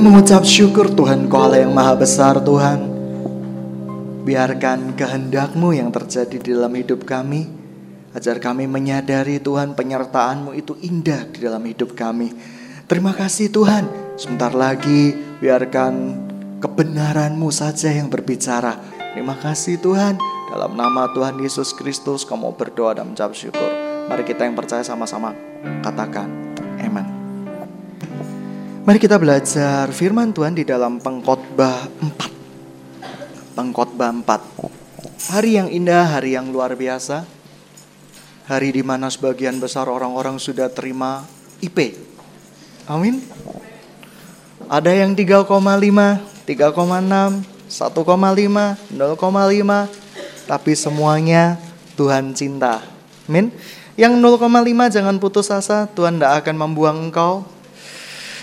mengucap syukur Tuhan Kau Allah yang maha besar Tuhan. Biarkan kehendakmu yang terjadi di dalam hidup kami Ajar kami menyadari Tuhan penyertaanmu itu indah di dalam hidup kami. Terima kasih Tuhan. Sebentar lagi biarkan kebenaranmu saja yang berbicara. Terima kasih Tuhan. Dalam nama Tuhan Yesus Kristus kamu berdoa dan mengucap syukur. Mari kita yang percaya sama-sama katakan Mari kita belajar firman Tuhan di dalam pengkhotbah 4. Pengkhotbah 4. Hari yang indah, hari yang luar biasa. Hari di mana sebagian besar orang-orang sudah terima IP. Amin. Ada yang 3,5, 3,6, 1,5, 0,5, tapi semuanya Tuhan cinta. Amin. Yang 0,5 jangan putus asa, Tuhan tidak akan membuang engkau,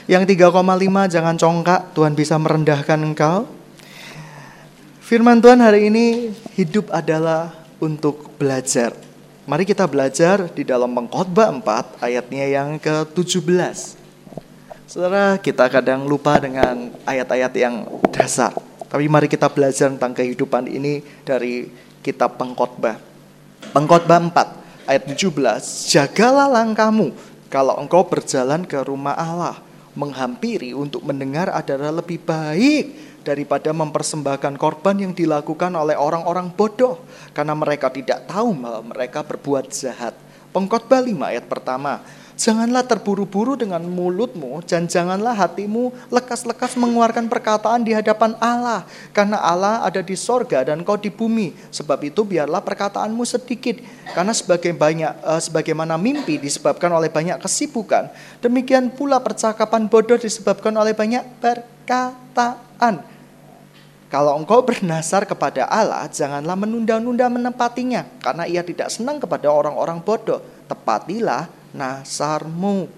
yang 3,5 jangan congkak, Tuhan bisa merendahkan engkau. Firman Tuhan hari ini hidup adalah untuk belajar. Mari kita belajar di dalam pengkhotbah 4 ayatnya yang ke-17. Saudara, kita kadang lupa dengan ayat-ayat yang dasar. Tapi mari kita belajar tentang kehidupan ini dari kitab pengkhotbah. Pengkhotbah 4 ayat 17, jagalah langkahmu kalau engkau berjalan ke rumah Allah menghampiri untuk mendengar adalah lebih baik daripada mempersembahkan korban yang dilakukan oleh orang-orang bodoh karena mereka tidak tahu bahwa mereka berbuat jahat. Pengkhotbah 5 ayat pertama. Janganlah terburu-buru dengan mulutmu dan janganlah hatimu lekas-lekas mengeluarkan perkataan di hadapan Allah. Karena Allah ada di sorga dan kau di bumi. Sebab itu biarlah perkataanmu sedikit. Karena sebagai banyak, uh, sebagaimana mimpi disebabkan oleh banyak kesibukan. Demikian pula percakapan bodoh disebabkan oleh banyak perkataan. Kalau engkau bernasar kepada Allah, janganlah menunda-nunda menempatinya. Karena ia tidak senang kepada orang-orang bodoh. Tepatilah nasarmu.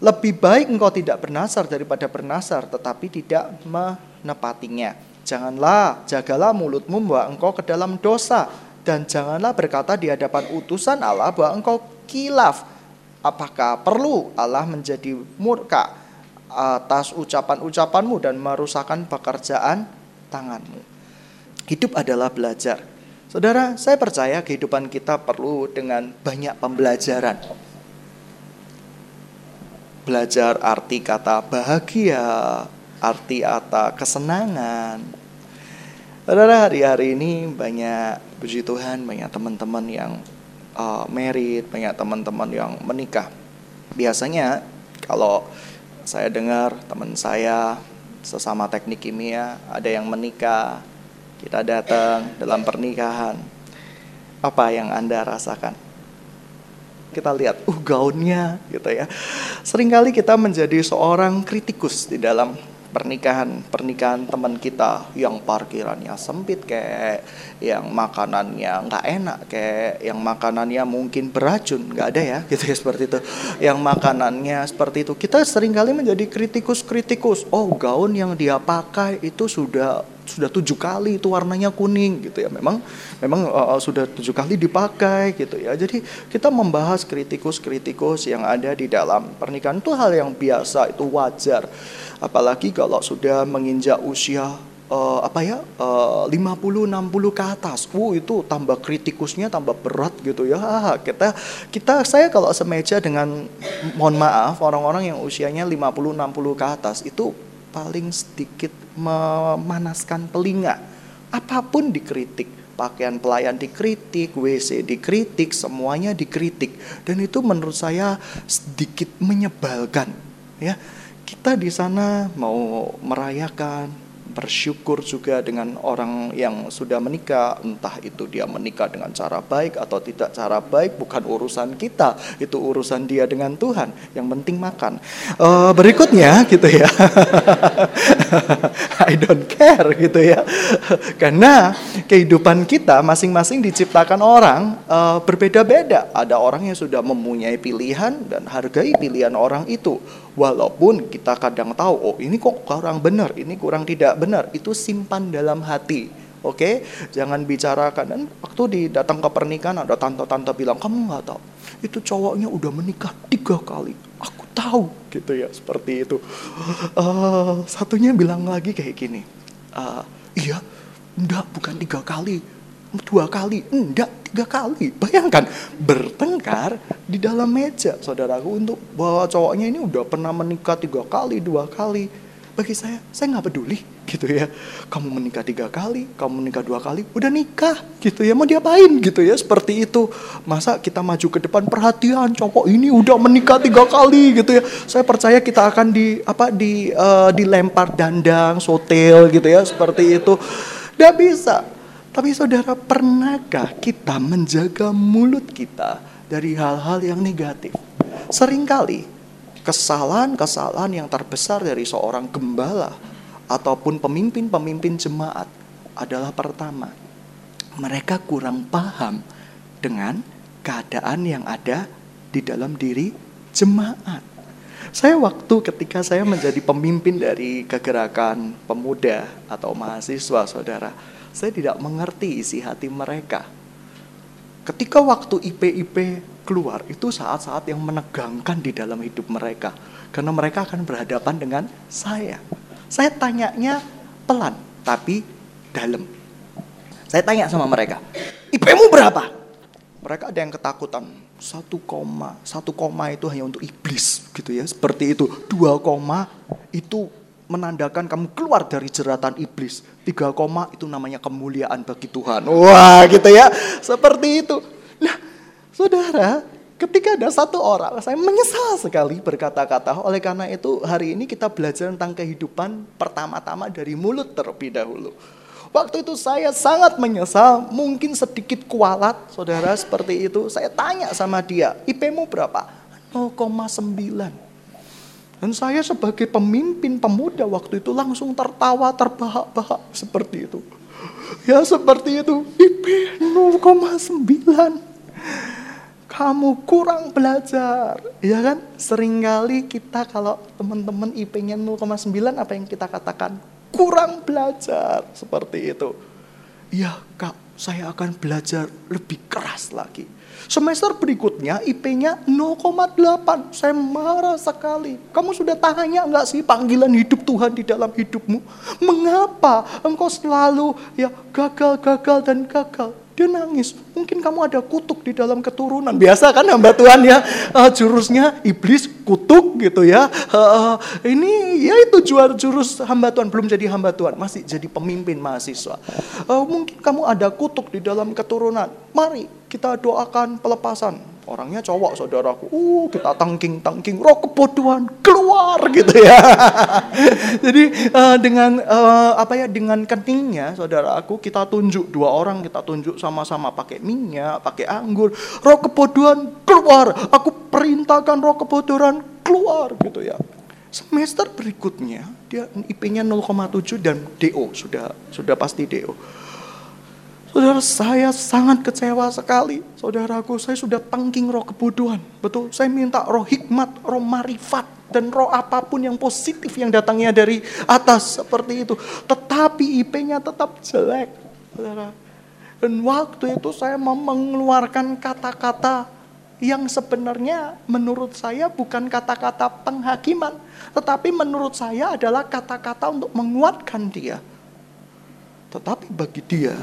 Lebih baik engkau tidak bernasar daripada bernasar tetapi tidak menepatinya. Janganlah, jagalah mulutmu bahwa engkau ke dalam dosa. Dan janganlah berkata di hadapan utusan Allah bahwa engkau kilaf. Apakah perlu Allah menjadi murka atas ucapan-ucapanmu dan merusakkan pekerjaan tanganmu. Hidup adalah belajar. Saudara, saya percaya kehidupan kita perlu dengan banyak pembelajaran belajar arti kata bahagia, arti kata kesenangan. Saudara, hari-hari ini banyak, puji Tuhan, banyak teman-teman yang uh, married, banyak teman-teman yang menikah. Biasanya kalau saya dengar teman saya sesama teknik kimia ada yang menikah, kita datang dalam pernikahan. Apa yang Anda rasakan? Kita lihat uh gaunnya gitu ya. Seringkali kita menjadi seorang kritikus di dalam pernikahan pernikahan teman kita yang parkirannya sempit kayak yang makanannya nggak enak kayak yang makanannya mungkin beracun nggak ada ya gitu ya seperti itu. Yang makanannya seperti itu. Kita sering kali menjadi kritikus kritikus oh gaun yang dia pakai itu sudah sudah tujuh kali itu warnanya kuning gitu ya memang memang uh, sudah tujuh kali dipakai gitu ya jadi kita membahas kritikus-kritikus yang ada di dalam pernikahan itu hal yang biasa itu wajar apalagi kalau sudah menginjak usia uh, apa ya uh, 50 60 ke atas. Uh itu tambah kritikusnya tambah berat gitu ya. Kita kita saya kalau semeja dengan mohon maaf orang-orang yang usianya 50 60 ke atas itu paling sedikit memanaskan telinga. Apa pun dikritik, pakaian pelayan dikritik, WC dikritik, semuanya dikritik. Dan itu menurut saya sedikit menyebalkan, ya. Kita di sana mau merayakan bersyukur juga dengan orang yang sudah menikah, entah itu dia menikah dengan cara baik atau tidak cara baik, bukan urusan kita, itu urusan dia dengan Tuhan. Yang penting makan. Uh, berikutnya gitu ya, I don't care gitu ya, karena kehidupan kita masing-masing diciptakan orang uh, berbeda-beda. Ada orang yang sudah mempunyai pilihan dan hargai pilihan orang itu. Walaupun kita kadang tahu, oh ini kok kurang benar, ini kurang tidak benar, itu simpan dalam hati. Oke, okay? jangan bicarakan. Dan waktu di datang ke pernikahan ada tante-tante bilang, kamu nggak tahu, itu cowoknya udah menikah tiga kali. Aku tahu gitu ya seperti itu. Uh, satunya bilang lagi kayak gini. Uh, iya, enggak bukan tiga kali, dua kali, enggak tiga kali. Bayangkan bertengkar di dalam meja, saudaraku untuk bahwa cowoknya ini udah pernah menikah tiga kali, dua kali bagi saya, saya nggak peduli gitu ya. Kamu menikah tiga kali, kamu menikah dua kali, udah nikah gitu ya. Mau diapain gitu ya, seperti itu. Masa kita maju ke depan perhatian, cowok ini udah menikah tiga kali gitu ya. Saya percaya kita akan di apa di uh, dilempar dandang, sotel gitu ya, seperti itu. Gak bisa. Tapi saudara, pernahkah kita menjaga mulut kita dari hal-hal yang negatif? Seringkali kesalahan-kesalahan yang terbesar dari seorang gembala ataupun pemimpin-pemimpin jemaat adalah pertama, mereka kurang paham dengan keadaan yang ada di dalam diri jemaat. Saya waktu ketika saya menjadi pemimpin dari kegerakan pemuda atau mahasiswa saudara, saya tidak mengerti isi hati mereka. Ketika waktu IP-IP keluar itu saat-saat yang menegangkan di dalam hidup mereka karena mereka akan berhadapan dengan saya. Saya tanyanya pelan tapi dalam. Saya tanya sama mereka, IP-mu berapa? Mereka ada yang ketakutan. Satu koma, satu koma itu hanya untuk iblis gitu ya, seperti itu. Dua koma itu menandakan kamu keluar dari jeratan iblis. Tiga koma itu namanya kemuliaan bagi Tuhan. Wah gitu ya, seperti itu. Nah Saudara, ketika ada satu orang, saya menyesal sekali berkata-kata. Oleh karena itu, hari ini kita belajar tentang kehidupan pertama-tama dari mulut terlebih dahulu. Waktu itu saya sangat menyesal, mungkin sedikit kualat, saudara seperti itu. Saya tanya sama dia, IP-mu berapa? 0,9. Dan saya sebagai pemimpin pemuda waktu itu langsung tertawa terbahak-bahak seperti itu. Ya seperti itu, IP 0,9 kamu kurang belajar. Ya kan? Seringkali kita kalau teman-teman IP-nya 0,9 apa yang kita katakan? Kurang belajar. Seperti itu. Ya kak, saya akan belajar lebih keras lagi. Semester berikutnya IP-nya 0,8. Saya marah sekali. Kamu sudah tanya nggak sih panggilan hidup Tuhan di dalam hidupmu? Mengapa engkau selalu ya gagal, gagal, dan gagal? Dia nangis. Mungkin kamu ada kutuk di dalam keturunan. Biasa kan hamba Tuhan ya. Uh, jurusnya iblis kutuk gitu ya. Uh, ini ya itu jurus hamba Tuhan. Belum jadi hamba Tuhan. Masih jadi pemimpin mahasiswa. Uh, mungkin kamu ada kutuk di dalam keturunan. Mari kita doakan pelepasan orangnya cowok saudaraku. Uh, kita tangking tangking roh kebodohan keluar gitu ya. Jadi uh, dengan uh, apa ya dengan keningnya saudaraku kita tunjuk dua orang kita tunjuk sama-sama pakai minyak, pakai anggur. Roh kebodohan keluar. Aku perintahkan roh kebodohan keluar gitu ya. Semester berikutnya dia IP-nya 0,7 dan DO sudah sudah pasti DO. Saudara, saya sangat kecewa sekali. Saudaraku, saya sudah tangking roh kebodohan. Betul, saya minta roh hikmat, roh marifat, dan roh apa pun yang positif yang datangnya dari atas seperti itu. Tetapi IP-nya tetap jelek. Saudara. Dan waktu itu saya mengeluarkan kata-kata yang sebenarnya menurut saya bukan kata-kata penghakiman. Tetapi menurut saya adalah kata-kata untuk menguatkan dia. Tetapi bagi dia,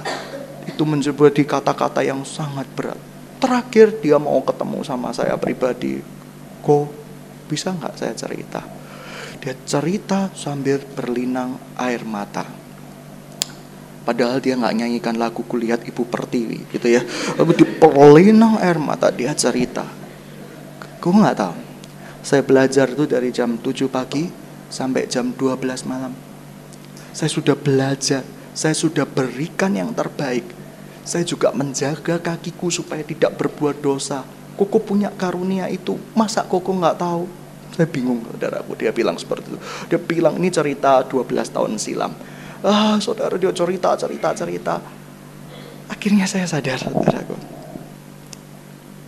itu menjadi kata-kata yang sangat berat. Terakhir dia mau ketemu sama saya pribadi. Kok bisa nggak saya cerita? Dia cerita sambil berlinang air mata. Padahal dia nggak nyanyikan lagu kulihat ibu pertiwi gitu ya. Lalu di berlinang air mata dia cerita. Gue nggak tahu. Saya belajar itu dari jam 7 pagi sampai jam 12 malam. Saya sudah belajar, saya sudah berikan yang terbaik saya juga menjaga kakiku supaya tidak berbuat dosa. Koko punya karunia itu, masa koko nggak tahu? Saya bingung, saudaraku. Dia bilang seperti itu. Dia bilang ini cerita 12 tahun silam. Ah, saudara dia cerita, cerita, cerita. Akhirnya saya sadar, saudaraku.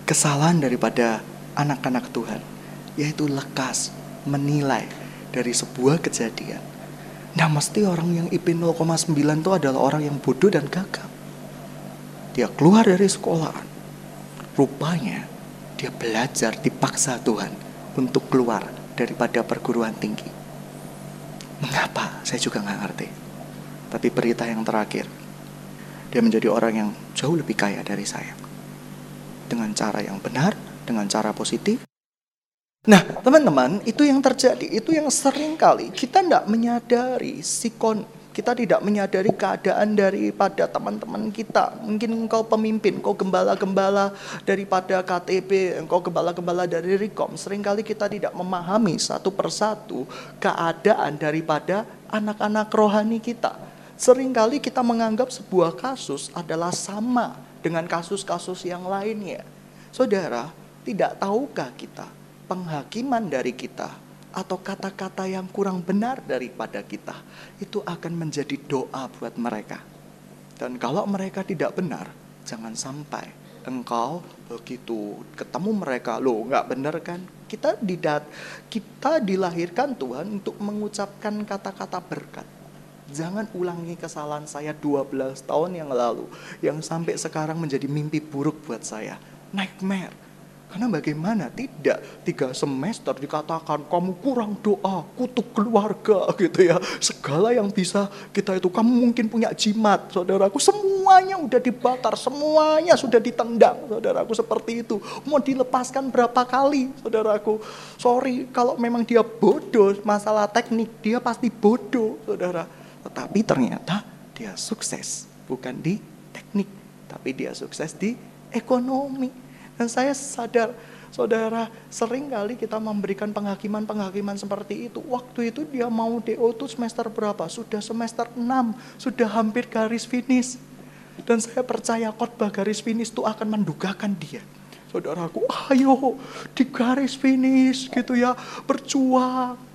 Kesalahan daripada anak-anak Tuhan, yaitu lekas menilai dari sebuah kejadian. Nah, mesti orang yang IP 0,9 itu adalah orang yang bodoh dan gagal. Dia keluar dari sekolahan. Rupanya dia belajar dipaksa Tuhan untuk keluar daripada perguruan tinggi. Mengapa? Saya juga nggak ngerti. Tapi berita yang terakhir, dia menjadi orang yang jauh lebih kaya dari saya. Dengan cara yang benar, dengan cara positif. Nah, teman-teman, itu yang terjadi, itu yang sering kali kita tidak menyadari sikon kita tidak menyadari keadaan daripada teman-teman kita. Mungkin engkau pemimpin, engkau gembala-gembala daripada KTB, engkau gembala-gembala dari Rikom. Seringkali kita tidak memahami satu persatu keadaan daripada anak-anak rohani kita. Seringkali kita menganggap sebuah kasus adalah sama dengan kasus-kasus yang lainnya. Saudara, tidak tahukah kita penghakiman dari kita atau kata-kata yang kurang benar daripada kita, itu akan menjadi doa buat mereka. Dan kalau mereka tidak benar, jangan sampai engkau begitu ketemu mereka lo nggak benar kan? Kita didat kita dilahirkan Tuhan untuk mengucapkan kata-kata berkat. Jangan ulangi kesalahan saya 12 tahun yang lalu yang sampai sekarang menjadi mimpi buruk buat saya. Nightmare karena bagaimana tidak tiga semester dikatakan kamu kurang doa, kutuk keluarga gitu ya. Segala yang bisa kita itu kamu mungkin punya jimat, saudaraku. Semuanya udah dibakar, semuanya sudah ditendang, saudaraku seperti itu. Mau dilepaskan berapa kali, saudaraku. Sorry kalau memang dia bodoh masalah teknik, dia pasti bodoh, saudara. Tetapi ternyata dia sukses bukan di teknik, tapi dia sukses di ekonomi dan saya sadar, saudara, sering kali kita memberikan penghakiman-penghakiman seperti itu. Waktu itu dia mau DO itu semester berapa? Sudah semester 6, sudah hampir garis finish. Dan saya percaya khotbah garis finish itu akan mendugakan dia. Saudaraku, ayo di garis finish gitu ya, berjuang.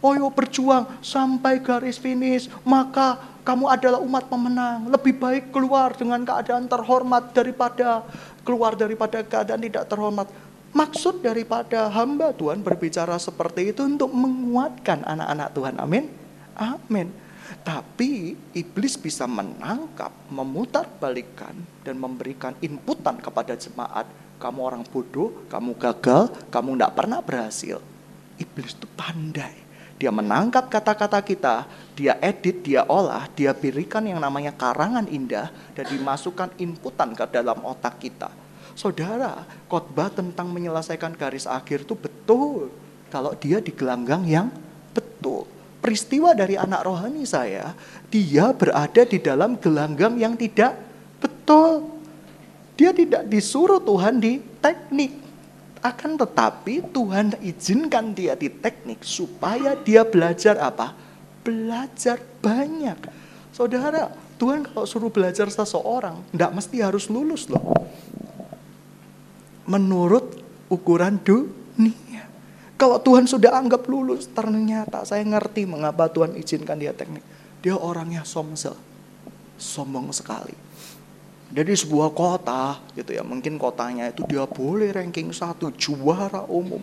Ayo berjuang sampai garis finish, maka kamu adalah umat pemenang. Lebih baik keluar dengan keadaan terhormat daripada keluar daripada keadaan tidak terhormat. Maksud daripada hamba Tuhan berbicara seperti itu untuk menguatkan anak-anak Tuhan. Amin. Amin. Tapi iblis bisa menangkap, memutarbalikkan dan memberikan inputan kepada jemaat. Kamu orang bodoh, kamu gagal, kamu tidak pernah berhasil. Iblis itu pandai. Dia menangkap kata-kata kita, dia edit, dia olah, dia berikan yang namanya karangan indah dan dimasukkan inputan ke dalam otak kita. Saudara, khotbah tentang menyelesaikan garis akhir itu betul kalau dia di gelanggang yang betul. Peristiwa dari anak rohani saya, dia berada di dalam gelanggang yang tidak betul. Dia tidak disuruh Tuhan di teknik, akan tetapi Tuhan izinkan dia di teknik supaya dia belajar apa? Belajar banyak. Saudara, Tuhan kalau suruh belajar seseorang, tidak mesti harus lulus loh. Menurut ukuran dunia. Kalau Tuhan sudah anggap lulus, ternyata saya ngerti mengapa Tuhan izinkan dia teknik. Dia orangnya somsel. Sombong sekali dari sebuah kota gitu ya. Mungkin kotanya itu dia boleh ranking satu juara umum.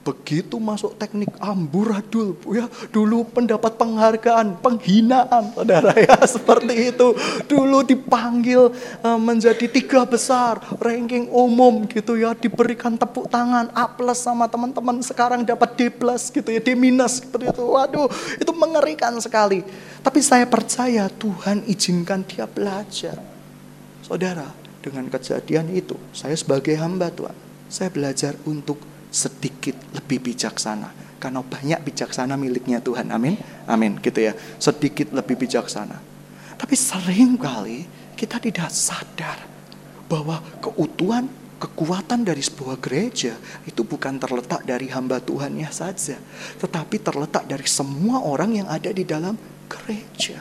Begitu masuk teknik amburadul ya. Dulu pendapat penghargaan penghinaan saudara ya. Seperti itu. Dulu dipanggil uh, menjadi tiga besar ranking umum gitu ya. Diberikan tepuk tangan A sama teman-teman. Sekarang dapat D plus gitu ya. D minus seperti itu. Waduh itu mengerikan sekali. Tapi saya percaya Tuhan izinkan dia belajar Saudara, dengan kejadian itu, saya sebagai hamba Tuhan, saya belajar untuk sedikit lebih bijaksana. Karena banyak bijaksana miliknya Tuhan. Amin. Amin. Gitu ya. Sedikit lebih bijaksana. Tapi sering kali kita tidak sadar bahwa keutuhan kekuatan dari sebuah gereja itu bukan terletak dari hamba Tuhannya saja, tetapi terletak dari semua orang yang ada di dalam gereja.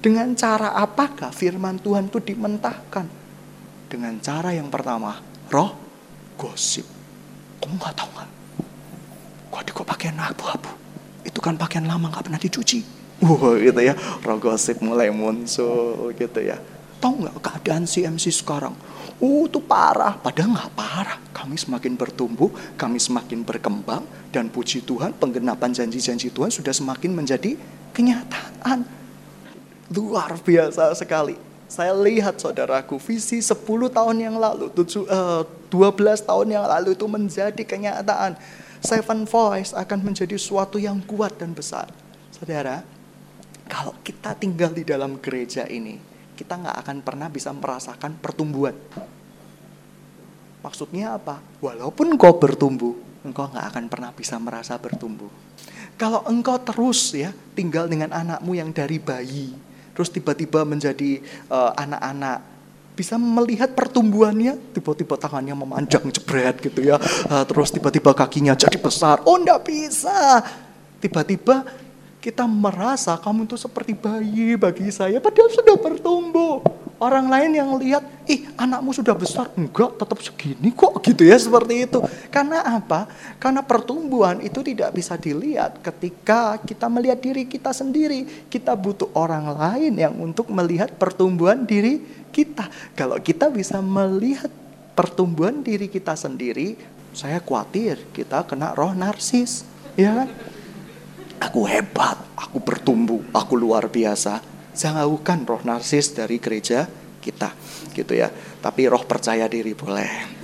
Dengan cara apakah firman Tuhan itu dimentahkan? Dengan cara yang pertama, roh gosip. Kamu nggak tahu nggak? Kok di kok pakaian abu-abu? Itu kan pakaian lama nggak pernah dicuci. Wah gitu ya, roh gosip mulai muncul gitu ya. Tahu nggak keadaan CMC sekarang? Uh, itu parah. Padahal nggak parah. Kami semakin bertumbuh, kami semakin berkembang, dan puji Tuhan, penggenapan janji-janji Tuhan sudah semakin menjadi kenyataan luar biasa sekali. Saya lihat saudaraku, visi 10 tahun yang lalu, 7, uh, 12 tahun yang lalu itu menjadi kenyataan. Seven Voice akan menjadi suatu yang kuat dan besar. Saudara, kalau kita tinggal di dalam gereja ini, kita nggak akan pernah bisa merasakan pertumbuhan. Maksudnya apa? Walaupun kau bertumbuh, engkau nggak akan pernah bisa merasa bertumbuh. Kalau engkau terus ya tinggal dengan anakmu yang dari bayi, terus tiba-tiba menjadi uh, anak-anak. Bisa melihat pertumbuhannya tiba-tiba tangannya memanjang jebret gitu ya. Uh, terus tiba-tiba kakinya jadi besar. Oh enggak bisa. Tiba-tiba kita merasa kamu itu seperti bayi bagi saya padahal sudah bertumbuh Orang lain yang lihat, ih anakmu sudah besar. Enggak, tetap segini kok gitu ya seperti itu. Karena apa? Karena pertumbuhan itu tidak bisa dilihat ketika kita melihat diri kita sendiri. Kita butuh orang lain yang untuk melihat pertumbuhan diri kita. Kalau kita bisa melihat pertumbuhan diri kita sendiri, saya khawatir kita kena roh narsis. Ya kan? Aku hebat, aku bertumbuh, aku luar biasa. Jauhkan roh narsis dari gereja kita gitu ya. Tapi roh percaya diri boleh.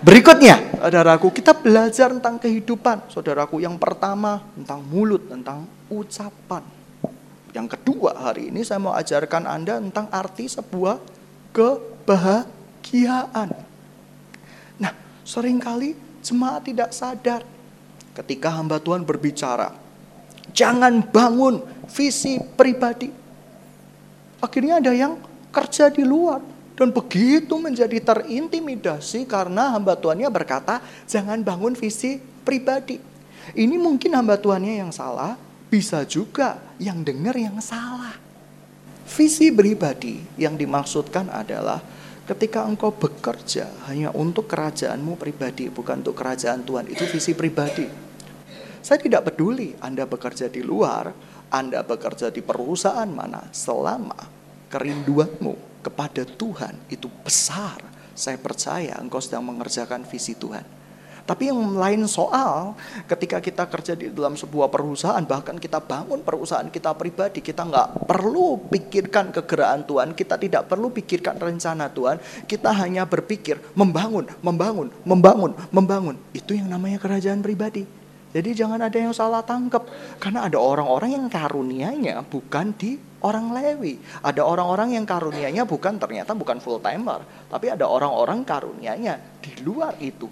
Berikutnya saudaraku kita belajar tentang kehidupan. Saudaraku yang pertama tentang mulut tentang ucapan. Yang kedua hari ini saya mau ajarkan anda tentang arti sebuah kebahagiaan. Nah sering kali jemaat tidak sadar ketika hamba Tuhan berbicara Jangan bangun visi pribadi. Akhirnya ada yang kerja di luar. Dan begitu menjadi terintimidasi karena hamba tuannya berkata, jangan bangun visi pribadi. Ini mungkin hamba tuannya yang salah, bisa juga yang dengar yang salah. Visi pribadi yang dimaksudkan adalah ketika engkau bekerja hanya untuk kerajaanmu pribadi, bukan untuk kerajaan Tuhan. Itu visi pribadi. Saya tidak peduli Anda bekerja di luar, Anda bekerja di perusahaan mana, selama kerinduanmu kepada Tuhan itu besar. Saya percaya engkau sedang mengerjakan visi Tuhan. Tapi yang lain soal ketika kita kerja di dalam sebuah perusahaan, bahkan kita bangun perusahaan kita pribadi, kita nggak perlu pikirkan kegeraan Tuhan, kita tidak perlu pikirkan rencana Tuhan, kita hanya berpikir membangun, membangun, membangun, membangun. Itu yang namanya kerajaan pribadi. Jadi jangan ada yang salah tangkap. Karena ada orang-orang yang karunianya bukan di orang Lewi. Ada orang-orang yang karunianya bukan ternyata bukan full timer. Tapi ada orang-orang karunianya di luar itu.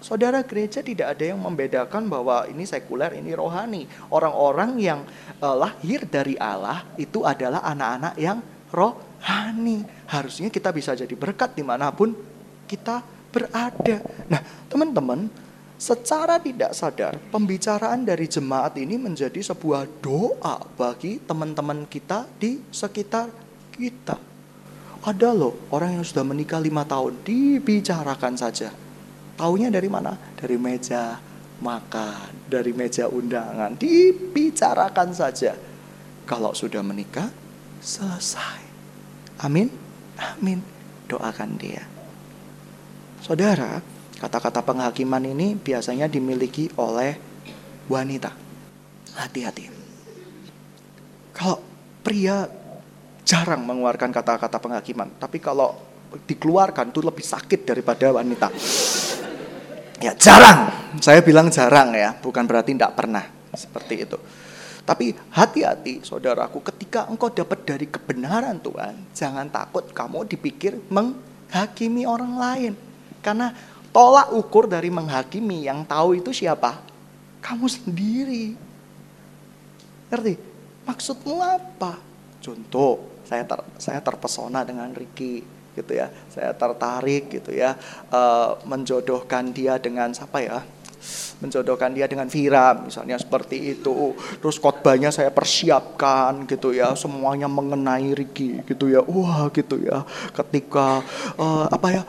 Saudara gereja tidak ada yang membedakan bahwa ini sekuler, ini rohani. Orang-orang yang uh, lahir dari Allah itu adalah anak-anak yang rohani. Harusnya kita bisa jadi berkat di mana pun kita berada. Nah teman-teman secara tidak sadar pembicaraan dari jemaat ini menjadi sebuah doa bagi teman-teman kita di sekitar kita. Ada loh orang yang sudah menikah lima tahun dibicarakan saja. Taunya dari mana? Dari meja makan, dari meja undangan dibicarakan saja. Kalau sudah menikah selesai. Amin. Amin. Doakan dia. Saudara, Kata-kata penghakiman ini biasanya dimiliki oleh wanita. Hati-hati. Kalau pria jarang mengeluarkan kata-kata penghakiman, tapi kalau dikeluarkan itu lebih sakit daripada wanita. Ya jarang, saya bilang jarang ya, bukan berarti tidak pernah seperti itu. Tapi hati-hati saudaraku ketika engkau dapat dari kebenaran Tuhan, jangan takut kamu dipikir menghakimi orang lain. Karena Tolak ukur dari menghakimi yang tahu itu siapa? Kamu sendiri. Ngerti? Maksudmu apa? Contoh, saya ter, saya terpesona dengan Ricky gitu ya. Saya tertarik gitu ya uh, menjodohkan dia dengan siapa ya? menjodohkan dia dengan Vira misalnya seperti itu terus khotbahnya saya persiapkan gitu ya semuanya mengenai Ricky gitu ya wah gitu ya ketika uh, apa ya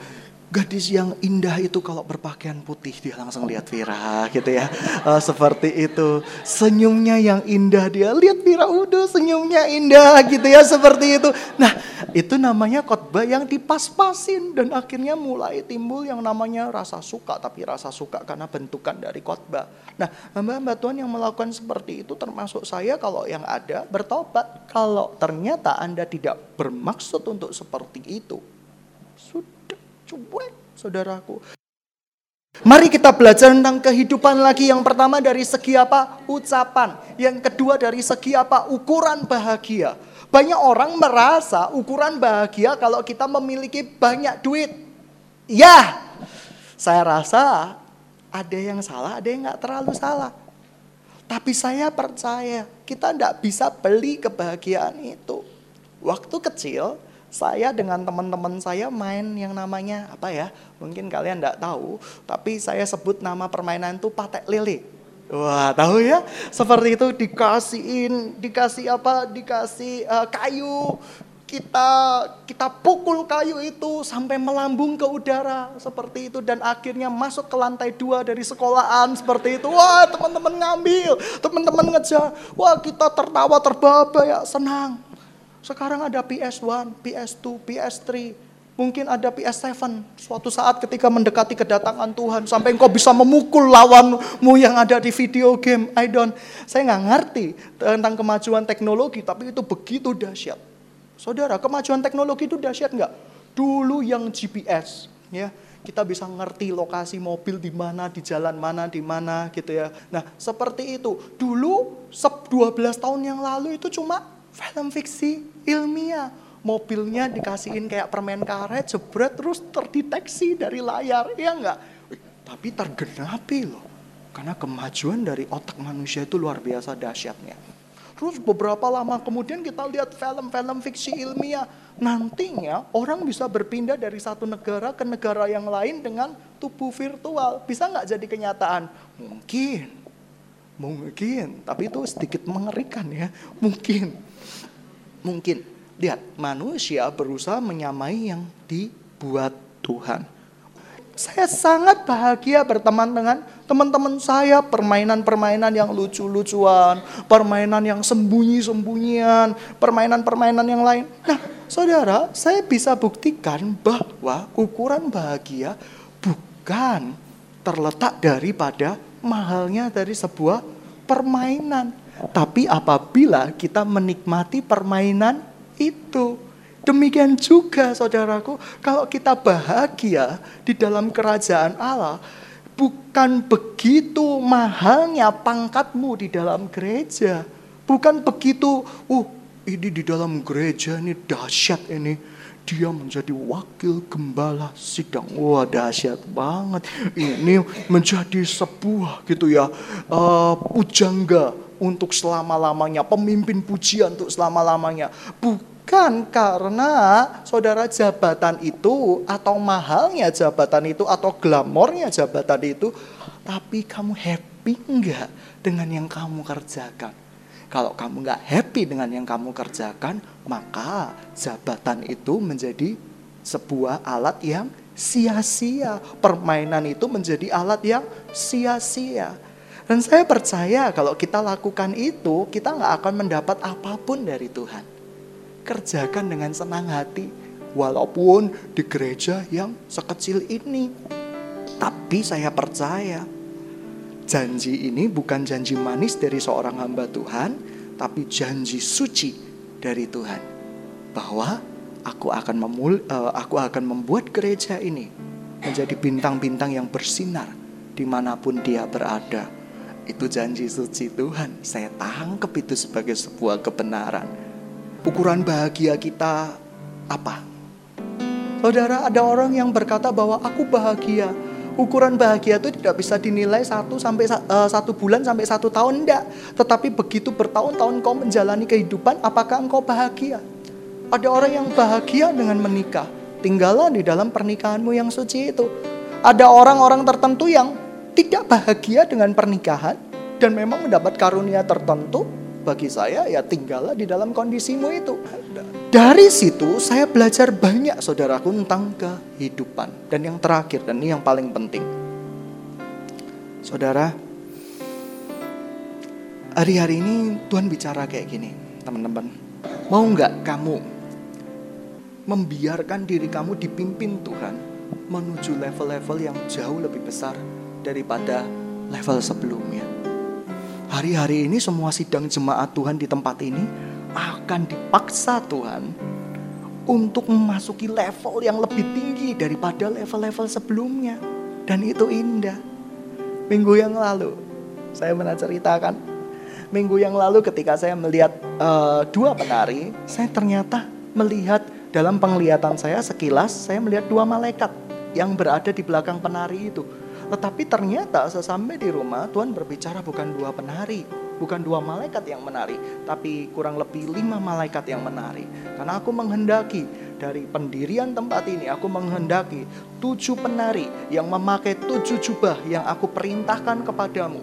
gadis yang indah itu kalau berpakaian putih. Dia langsung lihat Vira gitu ya. Uh, seperti itu. Senyumnya yang indah dia. Lihat Vira udah senyumnya indah gitu ya seperti itu. Nah itu namanya khotbah yang dipas-pasin dan akhirnya mulai timbul yang namanya rasa suka tapi rasa suka karena bentukan dari khotbah. Nah hamba-hamba Tuhan yang melakukan seperti itu termasuk saya kalau yang ada bertobat. Kalau ternyata Anda tidak bermaksud untuk seperti itu sudah Cuek, saudaraku. Mari kita belajar tentang kehidupan lagi. Yang pertama dari segi apa? Ucapan. Yang kedua dari segi apa? Ukuran bahagia. Banyak orang merasa ukuran bahagia kalau kita memiliki banyak duit. Ya, saya rasa ada yang salah, ada yang nggak terlalu salah. Tapi saya percaya kita tidak bisa beli kebahagiaan itu. Waktu kecil, saya dengan teman-teman saya main yang namanya apa ya? Mungkin kalian tidak tahu, tapi saya sebut nama permainan itu patek lele. Wah, tahu ya? Seperti itu dikasihin, dikasih apa? Dikasih uh, kayu. Kita kita pukul kayu itu sampai melambung ke udara seperti itu dan akhirnya masuk ke lantai dua dari sekolahan seperti itu. Wah, teman-teman ngambil, teman-teman ngejar. Wah, kita tertawa terbahak-bahak, senang. Sekarang ada PS1, PS2, PS3, mungkin ada PS7. Suatu saat ketika mendekati kedatangan Tuhan sampai engkau bisa memukul lawanmu yang ada di video game. I don't, saya nggak ngerti tentang kemajuan teknologi, tapi itu begitu dahsyat. Saudara, kemajuan teknologi itu dahsyat nggak? Dulu yang GPS, ya kita bisa ngerti lokasi mobil di mana, di jalan mana, di mana gitu ya. Nah, seperti itu. Dulu 12 tahun yang lalu itu cuma film fiksi ilmiah. Mobilnya dikasihin kayak permen karet, jebret terus terdeteksi dari layar, ya enggak? Tapi tergenapi loh. Karena kemajuan dari otak manusia itu luar biasa dahsyatnya. Terus beberapa lama kemudian kita lihat film-film fiksi ilmiah. Nantinya orang bisa berpindah dari satu negara ke negara yang lain dengan tubuh virtual. Bisa nggak jadi kenyataan? Mungkin. Mungkin. Tapi itu sedikit mengerikan ya. Mungkin mungkin. Lihat, manusia berusaha menyamai yang dibuat Tuhan. Saya sangat bahagia berteman dengan teman-teman saya, permainan-permainan yang lucu-lucuan, permainan yang sembunyi-sembunyian, permainan-permainan yang lain. Nah, saudara, saya bisa buktikan bahwa ukuran bahagia bukan terletak daripada mahalnya dari sebuah permainan tapi apabila kita menikmati permainan itu, demikian juga saudaraku, kalau kita bahagia di dalam kerajaan Allah, bukan begitu mahalnya pangkatmu di dalam gereja. Bukan begitu, uh ini di dalam gereja ini dahsyat ini. Dia menjadi wakil gembala sidang. Wah dahsyat banget. Ini menjadi sebuah gitu ya. Uh, pujangga untuk selama-lamanya, pemimpin pujian untuk selama-lamanya. Bukan karena saudara jabatan itu atau mahalnya jabatan itu atau glamornya jabatan itu, tapi kamu happy enggak dengan yang kamu kerjakan? Kalau kamu nggak happy dengan yang kamu kerjakan, maka jabatan itu menjadi sebuah alat yang sia-sia. Permainan itu menjadi alat yang sia-sia. Dan saya percaya kalau kita lakukan itu, kita nggak akan mendapat apa pun dari Tuhan. Kerjakan dengan senang hati, walaupun di gereja yang sekecil ini. Tapi saya percaya, janji ini bukan janji manis dari seorang hamba Tuhan, tapi janji suci dari Tuhan. Bahwa aku akan memul, uh, aku akan membuat gereja ini menjadi bintang-bintang yang bersinar di mana pun dia berada itu janji suci Tuhan. Saya tangkap itu sebagai sebuah kebenaran. Ukuran bahagia kita apa? Saudara, ada orang yang berkata bahwa aku bahagia. Ukuran bahagia itu tidak bisa dinilai satu sampai uh, satu bulan sampai satu tahun enggak. Tetapi begitu bertahun-tahun kau menjalani kehidupan, apakah engkau bahagia? Ada orang yang bahagia dengan menikah. Tinggallah di dalam pernikahanmu yang suci itu. Ada orang-orang tertentu yang tidak bahagia dengan pernikahan dan memang mendapat karunia tertentu, bagi saya ya tinggallah di dalam kondisimu itu. dari situ saya belajar banyak saudaraku tentang kehidupan. Dan yang terakhir, dan ini yang paling penting. Saudara, hari-hari ini Tuhan bicara kayak gini, teman-teman. Mau nggak kamu membiarkan diri kamu dipimpin Tuhan menuju level-level yang jauh lebih besar daripada level sebelumnya. Hari-hari ini semua sidang jemaat Tuhan di tempat ini akan dipaksa Tuhan untuk memasuki level yang lebih tinggi daripada level-level sebelumnya. Dan itu indah. Minggu yang lalu saya pernah ceritakan. Minggu yang lalu ketika saya melihat uh, dua penari, saya ternyata melihat dalam penglihatan saya sekilas saya melihat dua malaikat yang berada di belakang penari itu. Tetapi ternyata sesampai di rumah Tuhan berbicara bukan dua penari, bukan dua malaikat yang menari, tapi kurang lebih lima malaikat yang menari. Karena aku menghendaki dari pendirian tempat ini, aku menghendaki tujuh penari yang memakai tujuh jubah yang aku perintahkan kepadamu.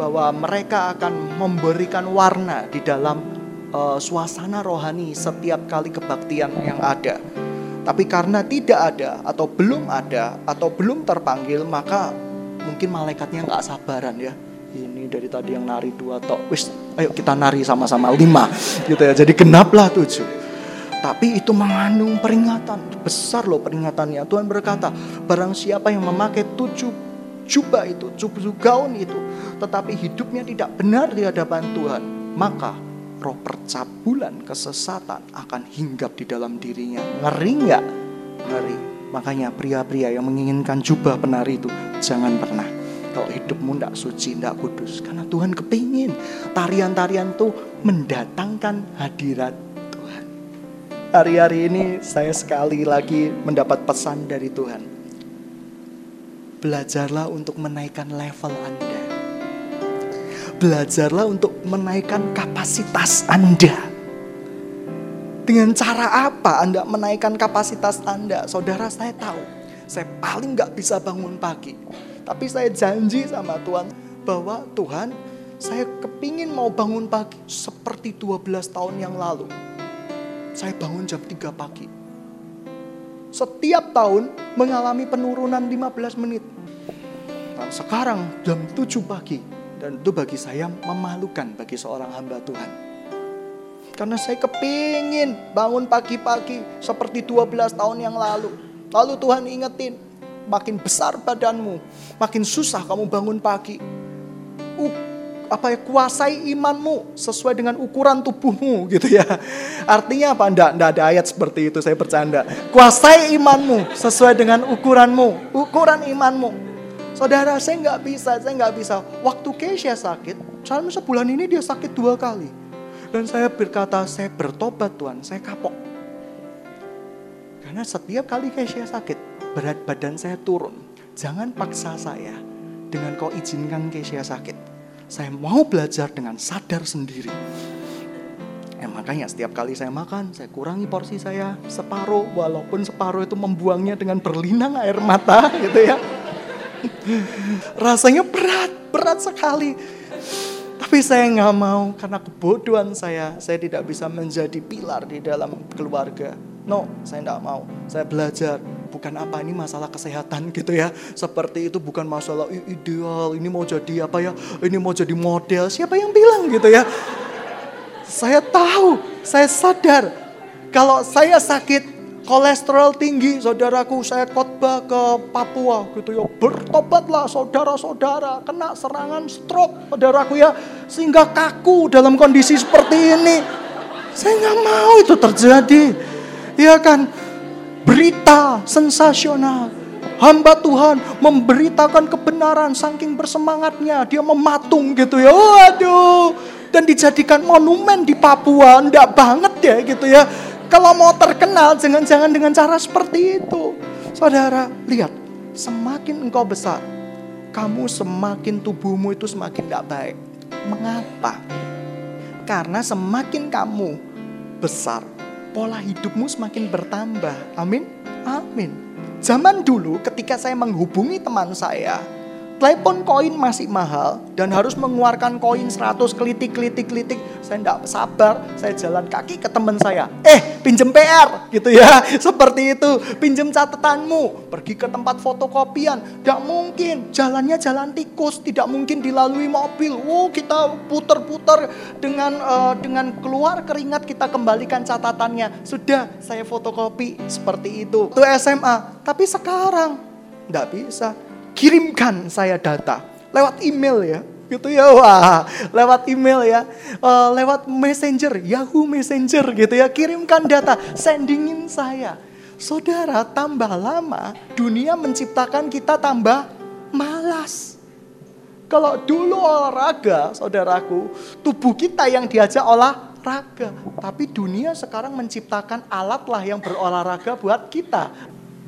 Bahwa mereka akan memberikan warna di dalam uh, suasana rohani setiap kali kebaktian yang ada. Tapi karena tidak ada atau belum ada atau belum terpanggil maka mungkin malaikatnya nggak sabaran ya. Ini dari tadi yang nari dua tok, wis ayo kita nari sama-sama lima gitu ya. Jadi genaplah tujuh. Tapi itu mengandung peringatan besar loh peringatannya. Tuhan berkata, barang siapa yang memakai tujuh jubah itu, tujuh gaun itu, tetapi hidupnya tidak benar di hadapan Tuhan, maka roh percabulan kesesatan akan hinggap di dalam dirinya. Ngeri nggak? Ngeri. Makanya pria-pria yang menginginkan jubah penari itu jangan pernah. Kalau hidupmu tidak suci, tidak kudus. Karena Tuhan kepingin tarian-tarian itu mendatangkan hadirat Tuhan. Hari-hari ini saya sekali lagi mendapat pesan dari Tuhan. Belajarlah untuk menaikkan level Anda belajarlah untuk menaikkan kapasitas Anda. Dengan cara apa Anda menaikkan kapasitas Anda? Saudara saya tahu, saya paling gak bisa bangun pagi. Tapi saya janji sama Tuhan bahwa Tuhan saya kepingin mau bangun pagi seperti 12 tahun yang lalu. Saya bangun jam 3 pagi. Setiap tahun mengalami penurunan 15 menit. Nah, sekarang jam 7 pagi dan itu bagi saya memalukan bagi seorang hamba Tuhan. Karena saya kepingin bangun pagi-pagi seperti 12 tahun yang lalu. Lalu Tuhan ingetin, makin besar badanmu, makin susah kamu bangun pagi. Uh, apa ya kuasai imanmu sesuai dengan ukuran tubuhmu gitu ya. Artinya apa? Nggak, nggak ada ayat seperti itu saya bercanda. Kuasai imanmu sesuai dengan ukuranmu, ukuran imanmu. Saudara, saya nggak bisa, saya nggak bisa. Waktu Keisha sakit, selama sebulan ini dia sakit dua kali. Dan saya berkata, saya bertobat Tuhan, saya kapok. Karena setiap kali Keisha sakit, berat badan saya turun. Jangan paksa saya dengan kau izinkan Keisha sakit. Saya mau belajar dengan sadar sendiri. Ya, makanya setiap kali saya makan, saya kurangi porsi saya separuh. Walaupun separuh itu membuangnya dengan berlinang air mata gitu ya. Rasanya berat, berat sekali. Tapi saya nggak mau karena kebodohan saya. Saya tidak bisa menjadi pilar di dalam keluarga. No, saya nggak mau. Saya belajar. Bukan apa ini masalah kesehatan gitu ya. Seperti itu bukan masalah ideal. Ini mau jadi apa ya? Ini mau jadi model. Siapa yang bilang gitu ya? Saya tahu, saya sadar. Kalau saya sakit, kolesterol tinggi, saudaraku, saya khotbah ke Papua gitu ya. Bertobatlah saudara-saudara, kena serangan stroke, saudaraku ya, sehingga kaku dalam kondisi seperti ini. Saya nggak mau itu terjadi. Ya kan? Berita sensasional. Hamba Tuhan memberitakan kebenaran saking bersemangatnya. Dia mematung gitu ya. Waduh. Dan dijadikan monumen di Papua. Enggak banget ya gitu ya kalau mau terkenal, jangan-jangan dengan cara seperti itu. Saudara, lihat, semakin engkau besar, kamu semakin tubuhmu itu semakin tidak baik. Mengapa? Karena semakin kamu besar, pola hidupmu semakin bertambah. Amin. Amin. Zaman dulu ketika saya menghubungi teman saya, telepon koin masih mahal dan harus mengeluarkan koin 100 kelitik kelitik kelitik. Saya tidak sabar saya jalan kaki ke teman saya. Eh pinjem PR gitu ya. Seperti itu. Pinjem catatanmu. Pergi ke tempat fotokopian. Tidak mungkin. Jalannya jalan tikus. Tidak mungkin dilalui mobil. Wow kita putar-putar dengan uh, dengan keluar keringat kita kembalikan catatannya. Sudah saya fotokopi. Seperti itu. Itu SMA tapi sekarang tidak bisa kirimkan saya data lewat email ya. Gitu ya wah lewat email ya. Uh, lewat messenger Yahoo Messenger gitu ya. Kirimkan data sendingin saya. Saudara tambah lama dunia menciptakan kita tambah malas. Kalau dulu olahraga saudaraku tubuh kita yang diajak olahraga. Tapi dunia sekarang menciptakan alat lah yang berolahraga buat kita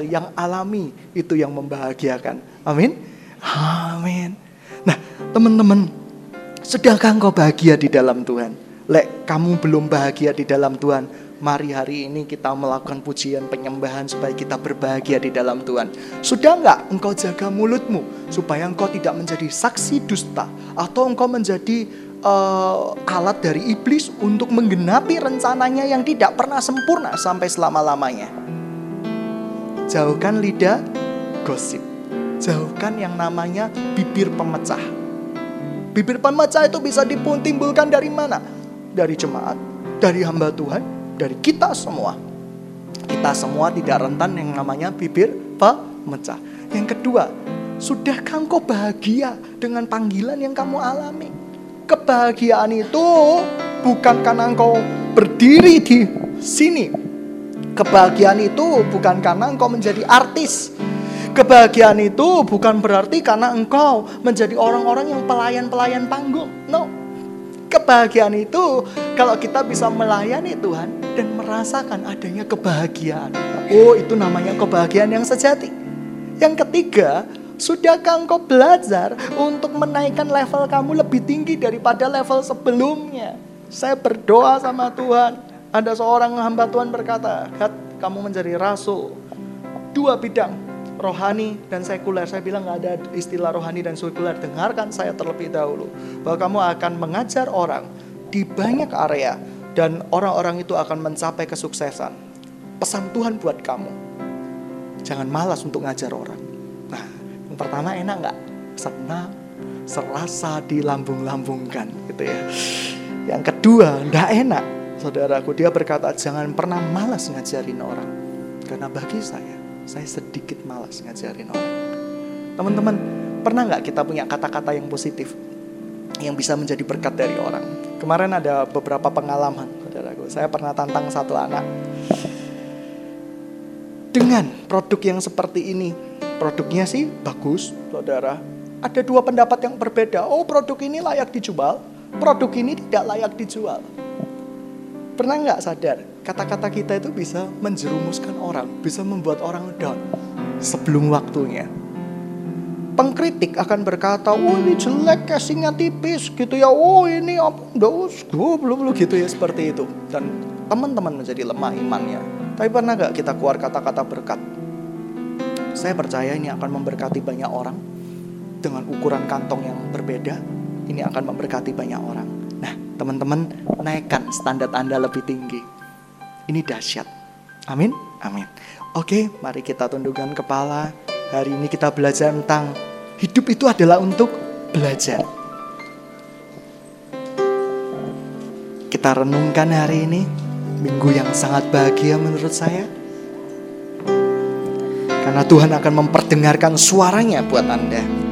yang alami itu yang membahagiakan. Amin. Amin. Nah, teman-teman, sedangkah engkau bahagia di dalam Tuhan? Lek kamu belum bahagia di dalam Tuhan, mari hari ini kita melakukan pujian penyembahan supaya kita berbahagia di dalam Tuhan. Sudah enggak engkau jaga mulutmu supaya engkau tidak menjadi saksi dusta atau engkau menjadi uh, alat dari iblis untuk menggenapi rencananya yang tidak pernah sempurna sampai selama-lamanya. Jauhkan lidah gosip. Jauhkan yang namanya bibir pemecah. Bibir pemecah itu bisa ditimbulkan dari mana? Dari jemaat, dari hamba Tuhan, dari kita semua. Kita semua tidak rentan yang namanya bibir pemecah. Yang kedua, sudahkah engkau bahagia dengan panggilan yang kamu alami? Kebahagiaan itu bukan karena engkau berdiri di sini, Kebahagiaan itu bukan karena engkau menjadi artis. Kebahagiaan itu bukan berarti karena engkau menjadi orang-orang yang pelayan-pelayan panggung. No. Kebahagiaan itu kalau kita bisa melayani Tuhan dan merasakan adanya kebahagiaan. Oh, itu namanya kebahagiaan yang sejati. Yang ketiga, sudahkah engkau belajar untuk menaikkan level kamu lebih tinggi daripada level sebelumnya? Saya berdoa sama Tuhan, ada seorang hamba Tuhan berkata, Kat, kamu menjadi rasul. Dua bidang, rohani dan sekuler. Saya bilang nggak ada istilah rohani dan sekuler. Dengarkan saya terlebih dahulu. Bahwa kamu akan mengajar orang di banyak area. Dan orang-orang itu akan mencapai kesuksesan. Pesan Tuhan buat kamu. Jangan malas untuk ngajar orang. Nah, yang pertama enak nggak? Senang, serasa dilambung-lambungkan gitu ya. Yang kedua, enggak enak saudaraku, dia berkata jangan pernah malas ngajarin orang. Karena bagi saya, saya sedikit malas ngajarin orang. Teman-teman, pernah nggak kita punya kata-kata yang positif? Yang bisa menjadi berkat dari orang. Kemarin ada beberapa pengalaman, saudaraku. Saya pernah tantang satu anak. Dengan produk yang seperti ini, produknya sih bagus, saudara. Ada dua pendapat yang berbeda. Oh, produk ini layak dijual, produk ini tidak layak dijual. Pernah nggak sadar kata-kata kita itu bisa menjerumuskan orang, bisa membuat orang down sebelum waktunya. Pengkritik akan berkata, oh ini jelek, casingnya tipis gitu ya, oh ini apa, dos, gue belum belum gitu ya seperti itu. Dan teman-teman menjadi lemah imannya. Tapi pernah nggak kita keluar kata-kata berkat? Saya percaya ini akan memberkati banyak orang dengan ukuran kantong yang berbeda. Ini akan memberkati banyak orang teman-teman naikkan standar Anda lebih tinggi. Ini dahsyat. Amin. Amin. Oke, mari kita tundukkan kepala. Hari ini kita belajar tentang hidup itu adalah untuk belajar. Kita renungkan hari ini, minggu yang sangat bahagia menurut saya. Karena Tuhan akan memperdengarkan suaranya buat Anda.